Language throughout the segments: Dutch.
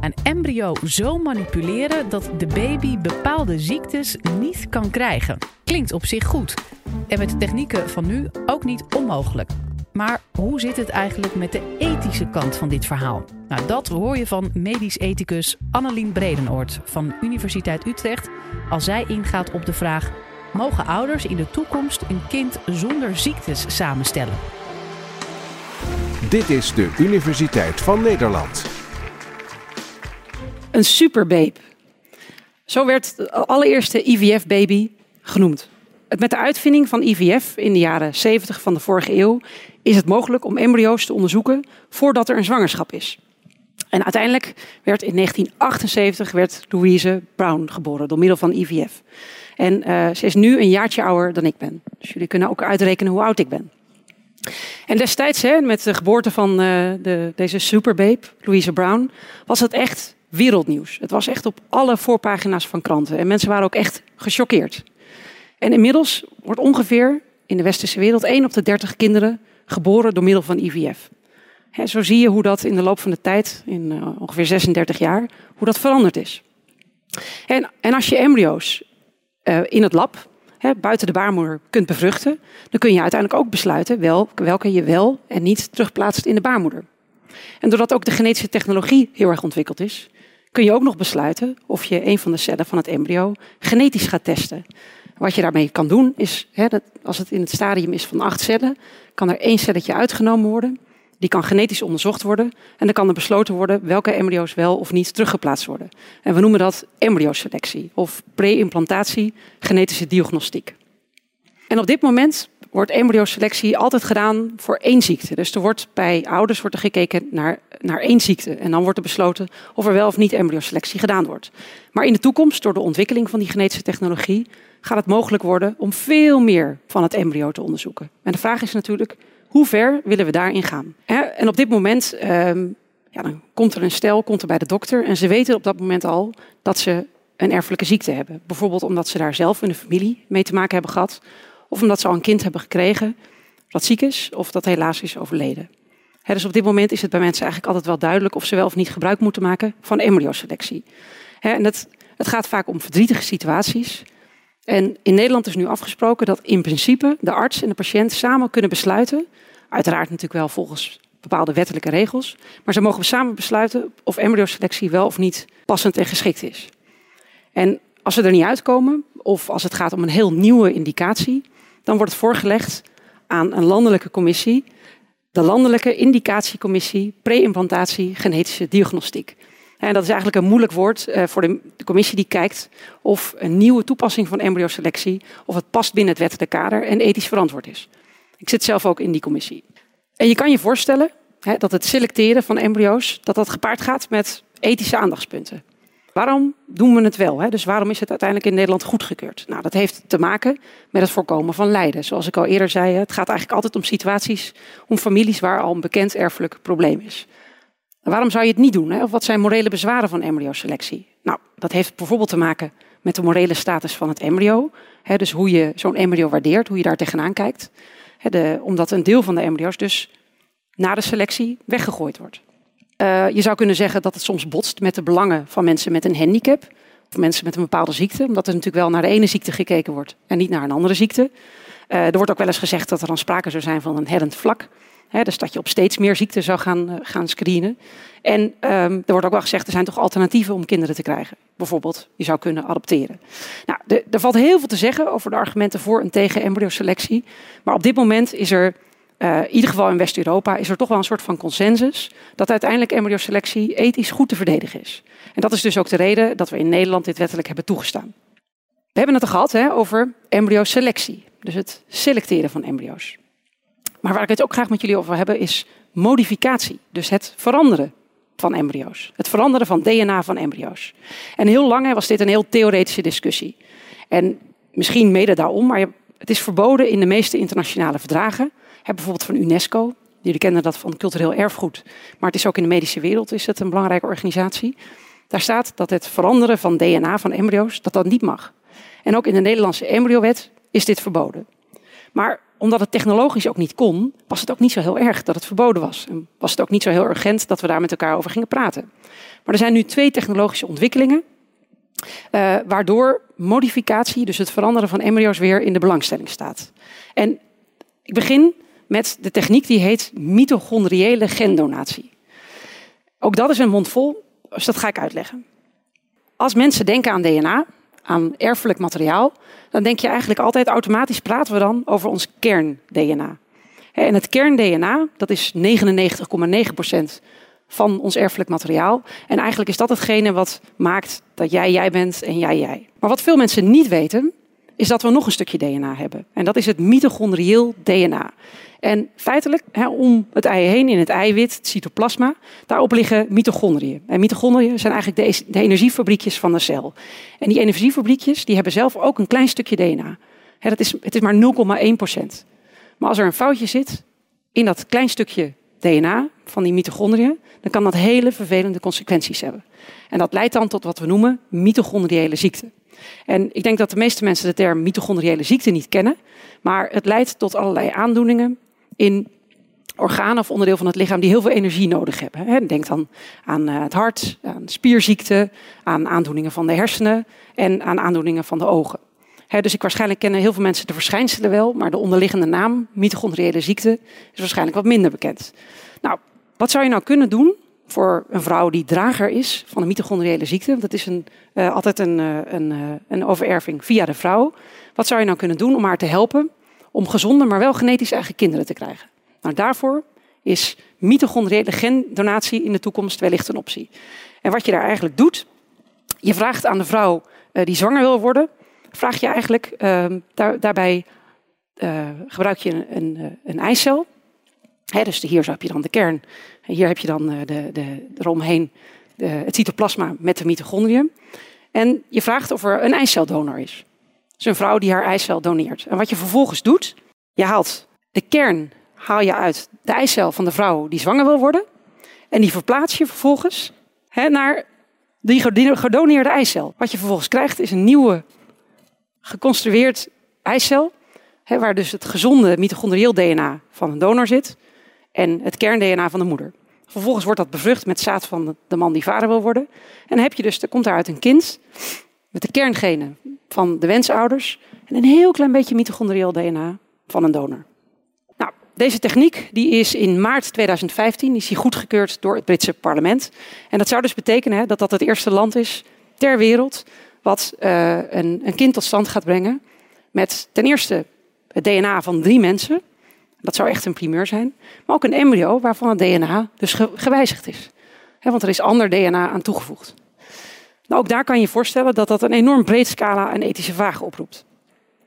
een embryo zo manipuleren dat de baby bepaalde ziektes niet kan krijgen. Klinkt op zich goed. En met de technieken van nu ook niet onmogelijk. Maar hoe zit het eigenlijk met de ethische kant van dit verhaal? Nou, dat hoor je van medisch ethicus Annelien Bredenoord van Universiteit Utrecht als zij ingaat op de vraag: mogen ouders in de toekomst een kind zonder ziektes samenstellen? Dit is de Universiteit van Nederland. Een superbabe. Zo werd de allereerste IVF-baby genoemd. Met de uitvinding van IVF in de jaren 70 van de vorige eeuw is het mogelijk om embryo's te onderzoeken voordat er een zwangerschap is. En uiteindelijk werd in 1978 werd Louise Brown geboren door middel van IVF. En uh, ze is nu een jaartje ouder dan ik ben. Dus jullie kunnen ook uitrekenen hoe oud ik ben. En destijds, hè, met de geboorte van uh, de, deze superbabe, Louise Brown, was het echt wereldnieuws. Het was echt op alle voorpagina's van kranten. En mensen waren ook echt gechoqueerd. En inmiddels wordt ongeveer in de westerse wereld 1 op de 30 kinderen geboren door middel van IVF. He, zo zie je hoe dat in de loop van de tijd, in uh, ongeveer 36 jaar, hoe dat veranderd is. En, en als je embryo's uh, in het lab, buiten de baarmoeder, kunt bevruchten, dan kun je uiteindelijk ook besluiten wel, welke je wel en niet terugplaatst in de baarmoeder. En doordat ook de genetische technologie heel erg ontwikkeld is, kun je ook nog besluiten of je een van de cellen van het embryo genetisch gaat testen. Wat je daarmee kan doen is, hè, dat als het in het stadium is van acht cellen, kan er één celletje uitgenomen worden. Die kan genetisch onderzocht worden. En dan kan er besloten worden welke embryo's wel of niet teruggeplaatst worden. En we noemen dat embryoselectie of pre-implantatie genetische diagnostiek. En op dit moment wordt embryoselectie altijd gedaan voor één ziekte. Dus er wordt bij ouders wordt er gekeken naar, naar één ziekte. En dan wordt er besloten of er wel of niet embryoselectie gedaan wordt. Maar in de toekomst, door de ontwikkeling van die genetische technologie, gaat het mogelijk worden om veel meer van het embryo te onderzoeken. En de vraag is natuurlijk, hoe ver willen we daarin gaan? En op dit moment ehm, ja, dan komt er een stel, komt er bij de dokter en ze weten op dat moment al dat ze een erfelijke ziekte hebben. Bijvoorbeeld omdat ze daar zelf in de familie mee te maken hebben gehad. Of omdat ze al een kind hebben gekregen dat ziek is of dat helaas is overleden. dus op dit moment is het bij mensen eigenlijk altijd wel duidelijk of ze wel of niet gebruik moeten maken van embryoselectie. en het, het gaat vaak om verdrietige situaties. En in Nederland is nu afgesproken dat in principe de arts en de patiënt samen kunnen besluiten. Uiteraard natuurlijk wel volgens bepaalde wettelijke regels. Maar ze mogen samen besluiten of embryoselectie wel of niet passend en geschikt is. En als ze er niet uitkomen, of als het gaat om een heel nieuwe indicatie, dan wordt het voorgelegd aan een landelijke commissie, de Landelijke Indicatiecommissie Pre-implantatie Genetische Diagnostiek. En dat is eigenlijk een moeilijk woord uh, voor de, commissie die kijkt of een nieuwe toepassing van embryoselectie, of het past binnen het wettelijke kader en ethisch verantwoord is. Ik zit zelf ook in die commissie. En je kan je voorstellen dat het selecteren van embryo's, dat dat gepaard gaat met ethische aandachtspunten. Waarom doen we het wel? Hè? Dus waarom is het uiteindelijk in Nederland goedgekeurd? Nou, dat heeft te maken met het voorkomen van lijden. Zoals ik al eerder zei, het gaat eigenlijk altijd om situaties, om families waar al een bekend erfelijk probleem is. Waarom zou je het niet doen? Hè? Of wat zijn morele bezwaren van embryoselectie? Nou, dat heeft bijvoorbeeld te maken met de morele status van het embryo. Hè, dus hoe je zo'n embryo waardeert, hoe je daar tegenaan kijkt. Hè, de, omdat een deel van de embryo's dus na de selectie weggegooid wordt. Uh, je zou kunnen zeggen dat het soms botst met de belangen van mensen met een handicap. Of mensen met een bepaalde ziekte. Omdat er natuurlijk wel naar de ene ziekte gekeken wordt en niet naar een andere ziekte. Uh, er wordt ook wel eens gezegd dat er dan sprake zou zijn van een hellend vlak. Dus dat je op steeds meer ziekten zou gaan, uh, gaan screenen. En um, er wordt ook wel gezegd, er zijn toch alternatieven om kinderen te krijgen. Bijvoorbeeld, je zou kunnen adopteren. Nou, de, er valt heel veel te zeggen over de argumenten voor en tegen embryoselectie. Maar op dit moment is er, uh, in ieder geval in West-Europa, is er toch wel een soort van consensus dat uiteindelijk embryoselectie ethisch goed te verdedigen is. En dat is dus ook de reden dat we in Nederland dit wettelijk hebben toegestaan. We hebben het er gehad hè, over embryoselectie, dus het selecteren van embryo's. Maar waar ik het ook graag met jullie over wil hebben is modificatie. Dus het veranderen van embryo's. Het veranderen van DNA van embryo's. En heel lang was dit een heel theoretische discussie. En misschien mede daarom, maar het is verboden in de meeste internationale verdragen. Bijvoorbeeld van UNESCO. Jullie kennen dat van cultureel erfgoed. Maar het is ook in de medische wereld is het een belangrijke organisatie. Daar staat dat het veranderen van DNA van embryo's, dat dat niet mag. En ook in de Nederlandse embryowet is dit verboden. Maar omdat het technologisch ook niet kon, was het ook niet zo heel erg dat het verboden was. En was het ook niet zo heel urgent dat we daar met elkaar over gingen praten. Maar er zijn nu twee technologische ontwikkelingen. Uh, waardoor modificatie, dus het veranderen van embryo's, weer in de belangstelling staat. En ik begin met de techniek die heet mitochondriële gendonatie. Ook dat is een mond vol, dus dat ga ik uitleggen. Als mensen denken aan DNA, aan erfelijk materiaal, dan denk je eigenlijk altijd automatisch praten we dan over ons kern-DNA. En het kern-DNA, dat is 99,9% van ons erfelijk materiaal. En eigenlijk is dat hetgene wat maakt dat jij jij bent en jij jij. Maar wat veel mensen niet weten, is dat we nog een stukje DNA hebben. En dat is het mitochondrieel DNA. En feitelijk, om het ei heen in het eiwit, het cytoplasma, daarop liggen mitochondriën. En mitochondriën zijn eigenlijk de, de energiefabriekjes van de cel. En die energiefabriekjes die hebben zelf ook een klein stukje DNA. Hè, dat is, het is maar 0,1 procent. Maar als er een foutje zit in dat klein stukje DNA van die mitochondriën, dan kan dat hele vervelende consequenties hebben. En dat leidt dan tot wat we noemen mitochondriële ziekte. En ik denk dat de meeste mensen de term mitochondriële ziekte niet kennen, maar het leidt tot allerlei aandoeningen in organen of onderdeel van het lichaam die heel veel energie nodig hebben. Denk dan aan eh, het hart, aan spierziekten, aan aandoeningen van de hersenen en aan aandoeningen van de ogen. dus ik waarschijnlijk kennen heel veel mensen de verschijnselen wel, maar de onderliggende naam, mitochondriële ziekte, is waarschijnlijk wat minder bekend. Nou, wat zou je nou kunnen doen voor een vrouw die drager is van een mitochondriële ziekte? Dat is een, uh, altijd een, uh, een, een overerving via de vrouw. Wat zou je nou kunnen doen om haar te helpen om gezonde, maar wel genetisch eigen kinderen te krijgen? Nou, daarvoor is mitochondriële gendonatie in de toekomst wellicht een optie. En wat je daar eigenlijk doet, je vraagt aan de vrouw die zwanger wil worden, vraag je eigenlijk daar, daarbij gebruik je een, een, een eicel. Dus hier heb je dan de kern, en hier heb je dan de, de, eromheen de, het cytoplasma met de mitochondriën. En je vraagt of er een eiceldonor is. Dus een vrouw die haar eicel doneert. En wat je vervolgens doet, je haalt de kern haal je uit de eicel van de vrouw die zwanger wil worden. En die verplaats je vervolgens naar die gedoneerde eicel. Wat je vervolgens krijgt is een nieuwe geconstrueerd eicel. Waar dus het gezonde mitochondrieel DNA van een donor zit. En het kern-DNA van de moeder. Vervolgens wordt dat bevrucht met zaad van de man die vader wil worden. En dan heb je dus, er komt daaruit een kind met de kerngenen van de wensouders. En een heel klein beetje mitochondrieel DNA van een donor. Deze techniek die is in maart 2015 is die goedgekeurd door het Britse parlement. En dat zou dus betekenen hè, dat dat het eerste land is ter wereld wat uh, een, een kind tot stand gaat brengen met ten eerste het DNA van drie mensen. Dat zou echt een primeur zijn. Maar ook een embryo waarvan het DNA dus gewijzigd is. want er is ander DNA aan toegevoegd. Nou, ook daar kan je je voorstellen dat dat een enorm breed scala aan ethische vragen oproept.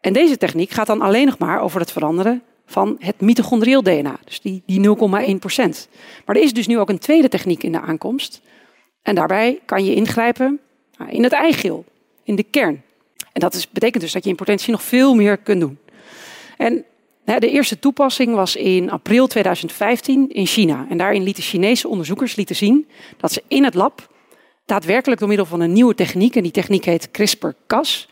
En deze techniek gaat dan alleen nog maar over het veranderen van het mitochondrieel DNA. Dus die, die 0,1 procent. Maar er is dus nu ook een tweede techniek in de aankomst. En daarbij kan je ingrijpen nou, in het eigeel, in de kern. En dat betekent dus dat je in potentie nog veel meer kunt doen. En de eerste toepassing was in april 2015 in China. En daarin lieten Chinese onderzoekers lieten zien dat ze in het lab daadwerkelijk door middel van een nieuwe techniek, en die techniek heet CRISPR-Cas,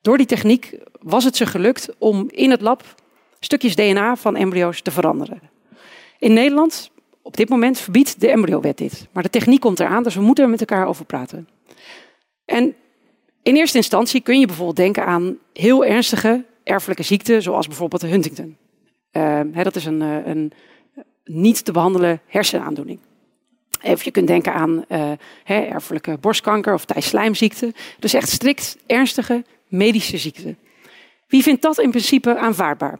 door die techniek was het ze gelukt om in het lab stukjes DNA van embryo's te veranderen. In Nederland, op dit moment, verbiedt de embryowet dit. Maar de techniek komt eraan, dus we moeten er met elkaar over praten. En in eerste instantie kun je bijvoorbeeld denken aan heel ernstige erfelijke ziekten, zoals bijvoorbeeld de Huntington. Uh, dat is een, eh, een, niet te behandelen hersenaandoening. Of je kunt denken aan uh, erfelijke borstkanker of thijslijmziekte. Dus echt strikt ernstige medische ziekten. Wie vindt dat in principe aanvaardbaar?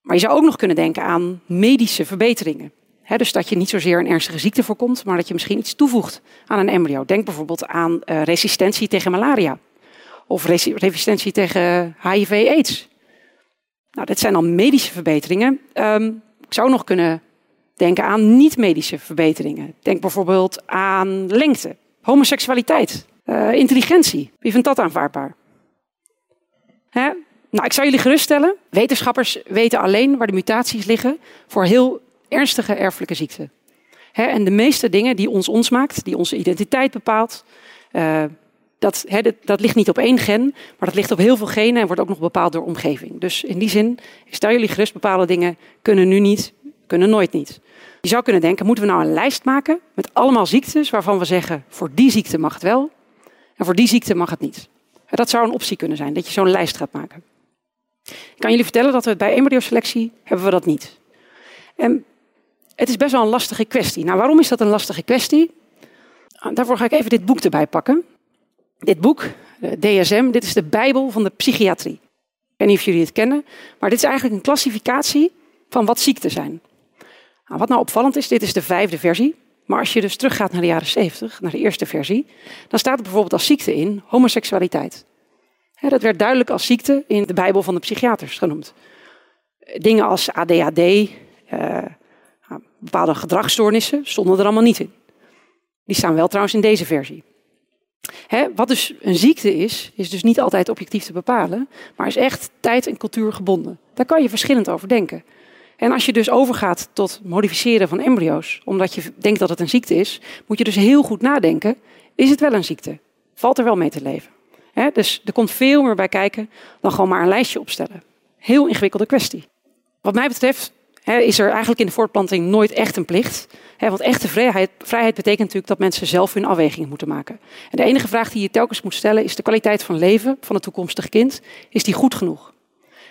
Maar je zou ook nog kunnen denken aan medische verbeteringen. dus dat je niet zozeer een ernstige ziekte voorkomt, maar dat je misschien iets toevoegt aan een embryo. Denk bijvoorbeeld aan uh, resistentie tegen malaria. Of resistentie tegen HIV-AIDS. Nou, dit zijn dan medische verbeteringen. Um, ik zou nog kunnen denken aan niet-medische verbeteringen. Denk bijvoorbeeld aan lengte, homoseksualiteit, uh, intelligentie. Wie vindt dat aanvaardbaar? Hè? Nou, ik zou jullie geruststellen. Wetenschappers weten alleen waar de mutaties liggen voor heel ernstige erfelijke ziekten. en de meeste dingen die ons ons maakt, die onze identiteit bepaalt, uh, dat, dat, ligt niet op één gen, maar dat ligt op heel veel genen en wordt ook nog bepaald door omgeving. Dus in die zin, ik stel jullie gerust, bepaalde dingen kunnen nu niet, kunnen nooit niet. Je zou kunnen denken, moeten we nou een lijst maken met allemaal ziektes waarvan we zeggen, voor die ziekte mag het wel en voor die ziekte mag het niet. Dat zou een optie kunnen zijn, dat je zo'n lijst gaat maken. Ik kan jullie vertellen dat we bij embryoselectie hebben we dat niet. En het is best wel een lastige kwestie. Nou, waarom is dat een lastige kwestie? Ah, daarvoor ga ik even dit boek erbij pakken. Dit boek, DSM, dit is de Bijbel van de psychiatrie. Ik weet niet of jullie het kennen, maar dit is eigenlijk een klassificatie van wat ziekten zijn. Nou, wat nou opvallend is, dit is de vijfde versie. Maar als je dus teruggaat naar de jaren 70, naar de eerste versie, dan staat er bijvoorbeeld als ziekte in homoseksualiteit. dat werd duidelijk als ziekte in de Bijbel van de psychiaters genoemd. Dingen als ADHD, eh, nou, bepaalde gedragsstoornissen stonden er allemaal niet in. Die staan wel trouwens in deze versie. Wat dus een ziekte is, is dus niet altijd objectief te bepalen, maar is echt tijd en cultuur gebonden. Daar kan je verschillend over denken. En als je dus overgaat tot modificeren van embryo's, omdat je denkt dat het een ziekte is, moet je dus heel goed nadenken: is het wel een ziekte? Valt er wel mee te leven? dus er komt veel meer bij kijken dan gewoon maar een lijstje opstellen. Heel ingewikkelde kwestie. Wat mij betreft is er eigenlijk in de voortplanting nooit echt een plicht. want echte vrijheid, vrijheid betekent natuurlijk dat mensen zelf hun afwegingen moeten maken. En de enige vraag die je telkens moet stellen is de kwaliteit van leven van het toekomstige kind. Is die goed genoeg?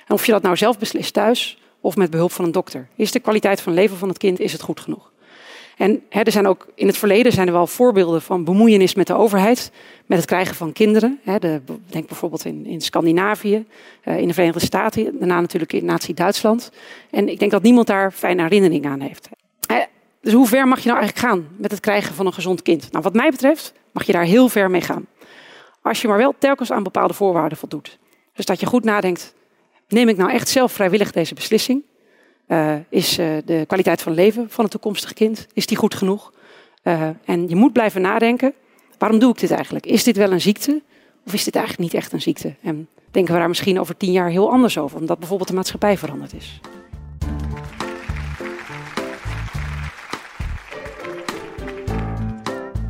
En of je dat nou zelf beslist thuis of met behulp van een dokter. Is de kwaliteit van leven van het kind is het goed genoeg? En er zijn ook in het verleden zijn er wel voorbeelden van bemoeienis met de overheid, met het krijgen van kinderen. de, denk bijvoorbeeld in, in Scandinavië, uh, in de Verenigde Staten, daarna natuurlijk in Nazi-Duitsland. En ik denk dat niemand daar fijne herinnering aan heeft. dus hoe ver mag je nou eigenlijk gaan met het krijgen van een gezond kind? Nou, wat mij betreft mag je daar heel ver mee gaan. Als je maar wel telkens aan bepaalde voorwaarden voldoet. Dus dat je goed nadenkt, neem ik nou echt zelf vrijwillig deze beslissing? Uh, is uh, de kwaliteit van leven van het toekomstig kind, is die goed genoeg? Uh, en je moet blijven nadenken, waarom doe ik dit eigenlijk? Is dit wel een ziekte of is dit eigenlijk niet echt een ziekte? En denken we daar misschien over tien jaar heel anders over, omdat bijvoorbeeld de maatschappij veranderd is.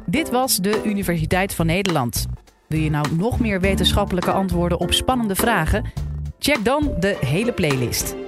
Dit was de Universiteit van Nederland. Wil je nou nog meer wetenschappelijke antwoorden op spannende vragen? Check dan de hele playlist.